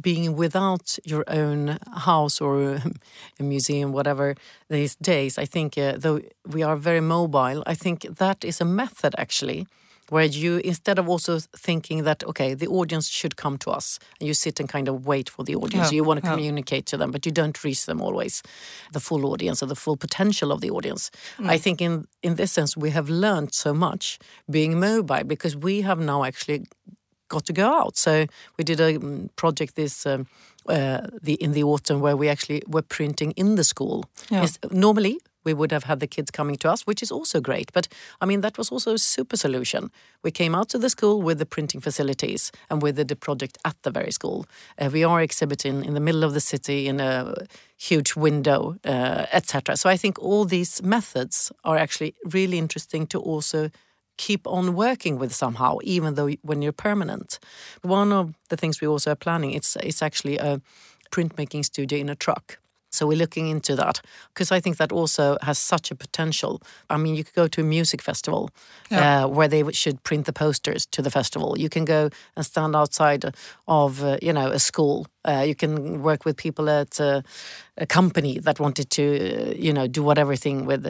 A: being without your own house or a museum, whatever these days, I think uh, though we are very mobile, I think that is a method actually where you instead of also thinking that okay the audience should come to us and you sit and kind of wait for the audience yeah, you want to yeah. communicate to them but you don't reach them always the full audience or the full potential of the audience mm. i think in in this sense we have learned so much being mobile because we have now actually got to go out so we did a mm, project this um, uh, the in the autumn where we actually were printing in the school. Yeah. normally we would have had the kids coming to us, which is also great. But I mean, that was also a super solution. We came out to the school with the printing facilities and with the, project at the very school. Uh, we are exhibiting in the middle of the city in a huge window, uh, etc. So I think all these methods are actually really interesting to also keep on working with somehow, even though when you're permanent. One of the things we also are planning it's it's actually a printmaking studio in a truck. So we're looking into that because I think that also has such a potential. I mean, you could go to a music festival yeah. uh, where they should print the posters to the festival. You can go and stand outside of, uh, you know, a school. Uh, you can work with people at uh, a company that wanted to, uh, you know, do whatever thing with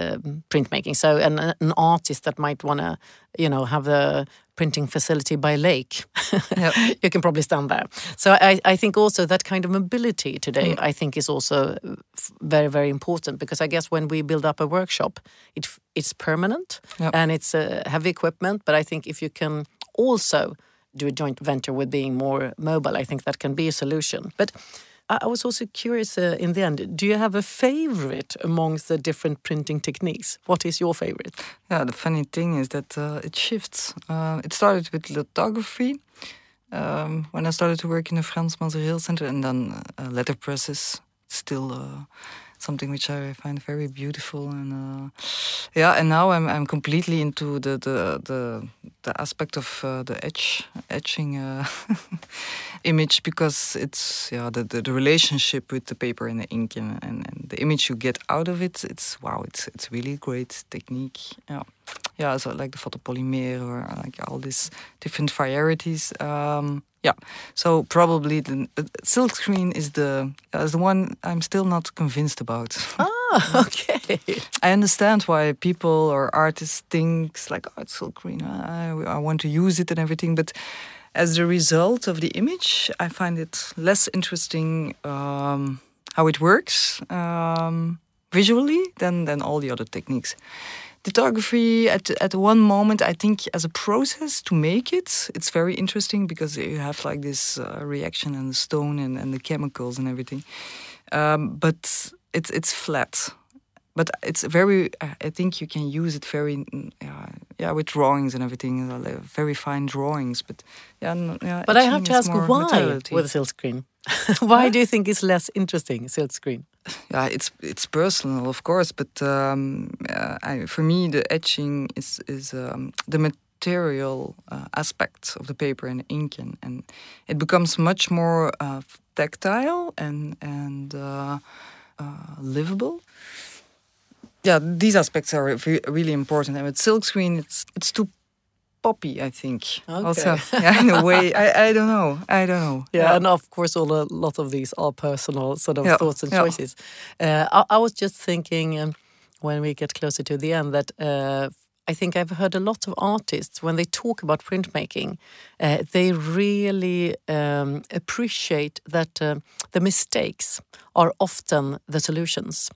A: printmaking. So an, an artist that might want to, you know, have a printing facility by lake, yep. you can probably stand there. So I, I think also that kind of mobility today, mm. I think, is also very, very important because I guess when we build up a workshop, it it's permanent yep. and it's uh, heavy equipment. But I think if you can also do a joint venture with being more mobile, I think that can be a solution. But I was also curious uh, in the end, do you have a favorite amongst the different printing techniques? What is your favorite?
B: Yeah, the funny thing is that uh, it shifts. Uh, it started with lithography um, when I started to work in the Frans Masereel Center, and then uh, letterpresses still uh, something which I find very beautiful and uh, yeah. And now I'm I'm completely into the the the, the aspect of uh, the etch etching uh, image because it's yeah the, the, the relationship with the paper and the ink and, and, and the image you get out of it. It's wow. It's it's really great technique. Yeah yeah, so like the photopolymer or like all these different varieties. Um, yeah, so probably the uh, silk screen is the uh, is the one I'm still not convinced about.
A: Ah, okay.
B: I understand why people or artists thinks like, oh, it's silk screen. I, I want to use it and everything, but as a result of the image, I find it less interesting um, how it works um, visually than than all the other techniques. Lithography at at one moment i think as a process to make it it's very interesting because you have like this uh, reaction and the stone and, and the chemicals and everything. Um, but it's it's flat but it's very. I think you can use it very, mm, yeah, yeah with drawings and everything, uh, very fine drawings. But yeah, yeah
A: but I have to ask why materiality. with silkscreen. why huh? do you think it's less interesting silkscreen?
B: Yeah, it's it's personal, of course, but um, uh, I, for me, the etching is is um, the material uh, aspects of the paper and ink, and, and it becomes much more uh, tactile and and uh, uh, livable. Yeah, these aspects are really important. And with silkscreen, it's it's too poppy, I think. Okay. Also, yeah, in a way, I, I don't know. I don't know.
A: Yeah, yeah. and of course, all a lot of these are personal sort of yeah. thoughts and choices. Uh, I, I, was just thinking um, when we get closer to the end that uh, I think I've heard a lot of artists when they talk about printmaking, uh, they really um, appreciate that uh, the mistakes are often the solutions.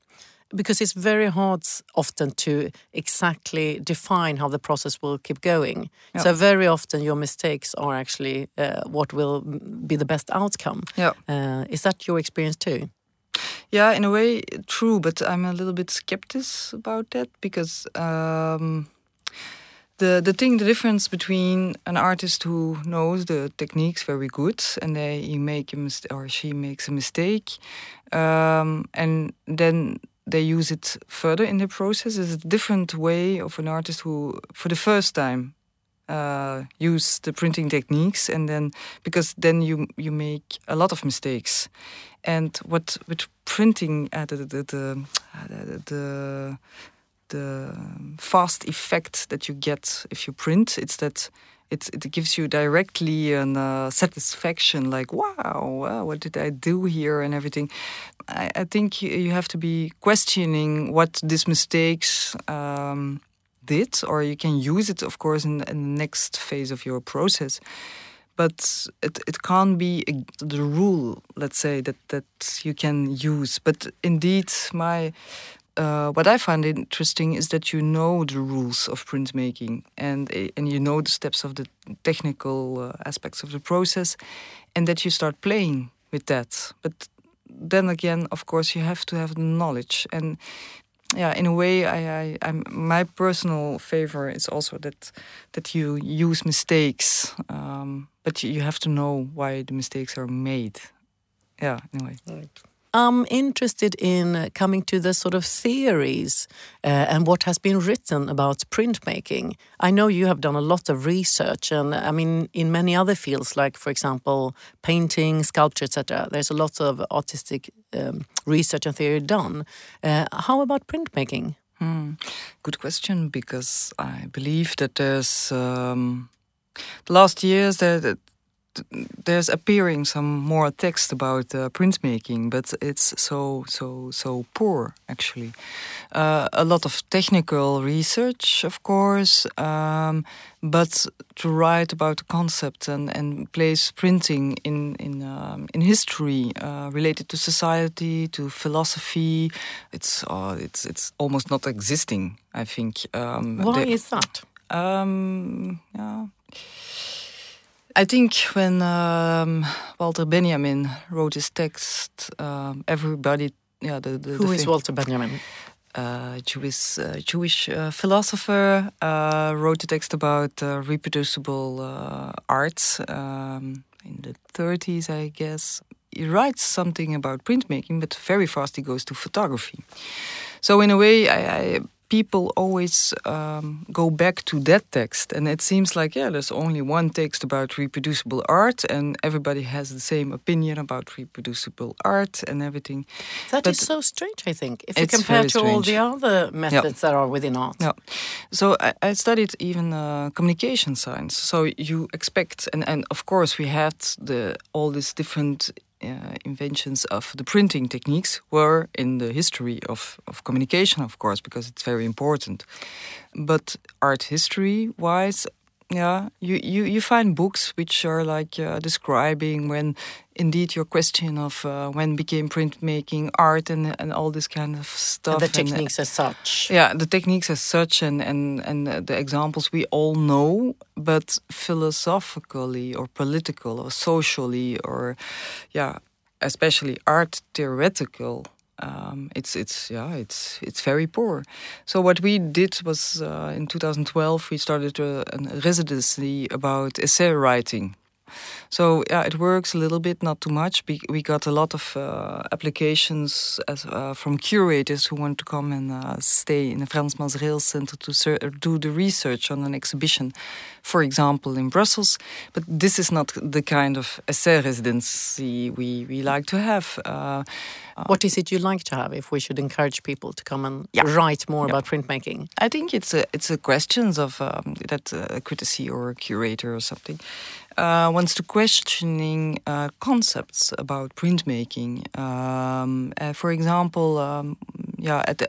A: Because it's very hard often to exactly define how the process will keep going. Yeah. So, very often your mistakes are actually uh, what will be the best outcome. Yeah. Uh, is that your experience too?
B: Yeah, in a way, true, but I'm a little bit skeptic about that because um, the the thing the difference between an artist who knows the techniques very good and they he make a mistake or she makes a mistake um, and then they use it further in the process is a different way of an artist who for the first time uh, use the printing techniques and then because then you you make a lot of mistakes and what with printing uh, the, the, the, the, the fast effect that you get if you print. It's that it, it gives you directly a uh, satisfaction, like wow, what did I do here and everything. I, I think you, have to be questioning what these mistakes um, did, or you can use it, of course, in, in the next phase of your process. But it, it can't be a, the rule, let's say, that, that you can use. But indeed, my uh, what I find interesting is that you know the rules of printmaking and eh, and you know the steps of the technical uh, aspects of the process, and that you start playing with that. But then again, of course, you have to have the knowledge and. Yeah, in a way, I, I, I'm, my personal favor is also that that you use mistakes, um, but you, you have to know why the mistakes are made. Yeah, anyway. Right.
A: I'm interested in coming to the sort of theories uh, and what has been written about printmaking. I know you have done a lot of research, and I mean, in many other fields, like for example, painting, sculpture, etc. There's a lot of artistic um, research and theory done. Uh, how about printmaking?
B: Hmm. Good question, because I believe that there's um, the last years that there's appearing some more text about uh, printmaking, but it's so so so poor actually. Uh, a lot of technical research, of course, um, but to write about the concept and, and place printing in in um, in history uh, related to society, to philosophy, it's uh, it's it's almost not existing. I think.
A: Um, Why is that?
B: Um, yeah I think when um, Walter Benjamin wrote his text, um, everybody, yeah, the, the
A: who the is Walter Benjamin?
B: Uh, Jewish uh, Jewish uh, philosopher uh, wrote a text about uh, reproducible uh, art um, in the 30s, I guess. He writes something about printmaking, but very fast he goes to photography. So in a way, I, I people always um, go back to that text. And it seems like, yeah, there's only one text about reproducible art, and everybody has the same opinion about reproducible art and everything.
A: That but is so strange, I think, if you compare to strange. all the other methods that are within art.
B: Yeah. So I, I studied even uh, communication science. So you expect, and, and of course, we had the all these different uh, inventions of the printing techniques were in the history of, of communication, of course, because it's very important. But art history wise, yeah, you, you, you find books which are like uh, describing when indeed your question of uh, when became printmaking art and and all this kind of stuff.
A: And the techniques and, as such.
B: Yeah, the techniques as such and, and, and the examples we all know, but philosophically or political or socially or, yeah, especially art theoretical um, it's it's yeah it's it's very poor. So what we did was uh, in 2012 we started a, a residency about essay writing so yeah, it works a little bit, not too much. We, got a lot of uh, applications as, uh, from curators who want to come and uh, stay in the Frans Masereel Center to do the research on an exhibition, for example, in Brussels. But this is not the kind of essay residency we, we like to have. Uh,
A: uh, what is it you like to have if we should encourage people to come and yeah. write more yeah. about printmaking?
B: I think it's a it's a questions of um, that uh, a courtesy or a curator or something uh, wants to questioning uh, concepts about printmaking. Um, uh, for example, um, yeah, at the,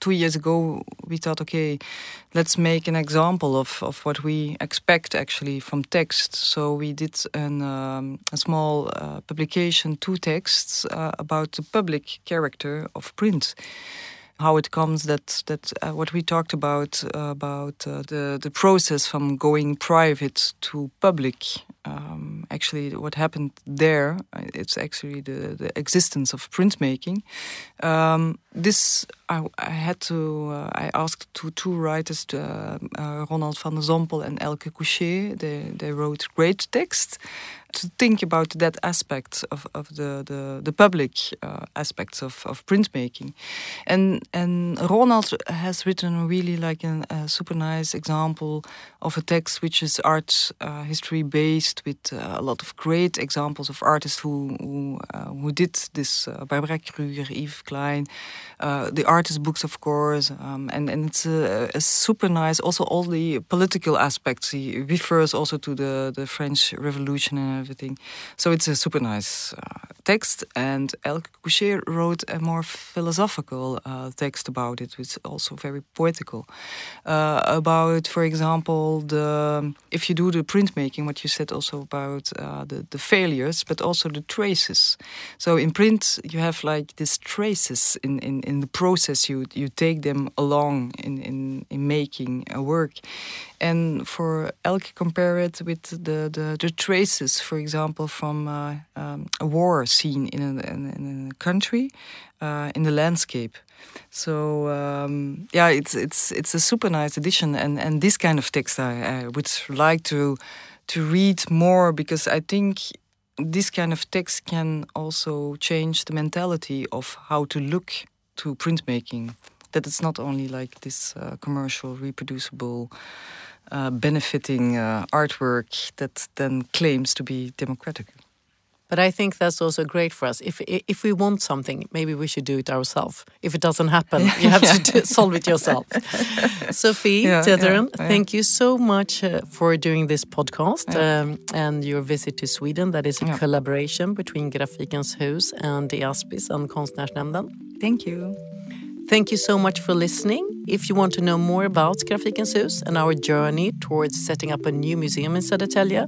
B: two years ago we thought, okay, let's make an example of, of what we expect actually from text. So we did an, um, a small uh, publication, two texts uh, about the public character of print how it comes that that uh, what we talked about uh, about uh, the the process from going private to public. Um, actually, what happened there? Uh, it's actually the the existence of printmaking. Um, this I, I, had to. Uh, I asked to two writers, uh, Ronald van der Sompel and Elke Couchez. They they wrote great texts to think about that aspect of, of the, the, the public uh, aspects of, of printmaking. And and Ronald has written really like an, a super nice example of a text which is art uh, history based with uh, a lot of great examples of artists who who, uh, who did this. Uh, Barbara Kruger, Yves Klein, uh, the artist books of course, um, and and it's a, a, super nice. Also all the political aspects. He refers also to the the French Revolution and everything. So it's a super nice uh, text. And Elke Couchez wrote a more philosophical uh, text about it, which is also very poetical. Uh, about, for example, the if you do the printmaking, what you said also about uh, the the failures, but also the traces. So in print, you have like these traces in in in the process. You you take them along in in in making a work. And for Elke, compare it with the, the, the traces, for example, from uh, um, a war scene in a, in a country, uh, in the landscape. So um, yeah, it's it's it's a super nice edition, and and this kind of text I, I would like to to read more because I think this kind of text can also change the mentality of how to look to printmaking. That it's not only like this uh, commercial, reproducible uh, benefiting uh, artwork that then claims to be democratic.
A: But I think that's also great for us. If if we want something, maybe we should do it ourselves. If it doesn't happen, you have to solve it yourself. Sophie yeah, Tetheran, yeah, thank you so much uh, for doing this podcast um, and your visit to Sweden. That is a collaboration between Grafikens Hus and the IASPIS and Konstnärsnämnden.
B: Thank you.
A: Thank you so much for listening. If you want to know more about Grafikens Hus and our journey towards setting up a new museum in Södertälje,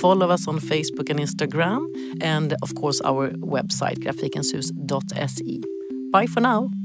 A: follow us on Facebook and Instagram, and of course our website grafikenshus.se. Bye for now.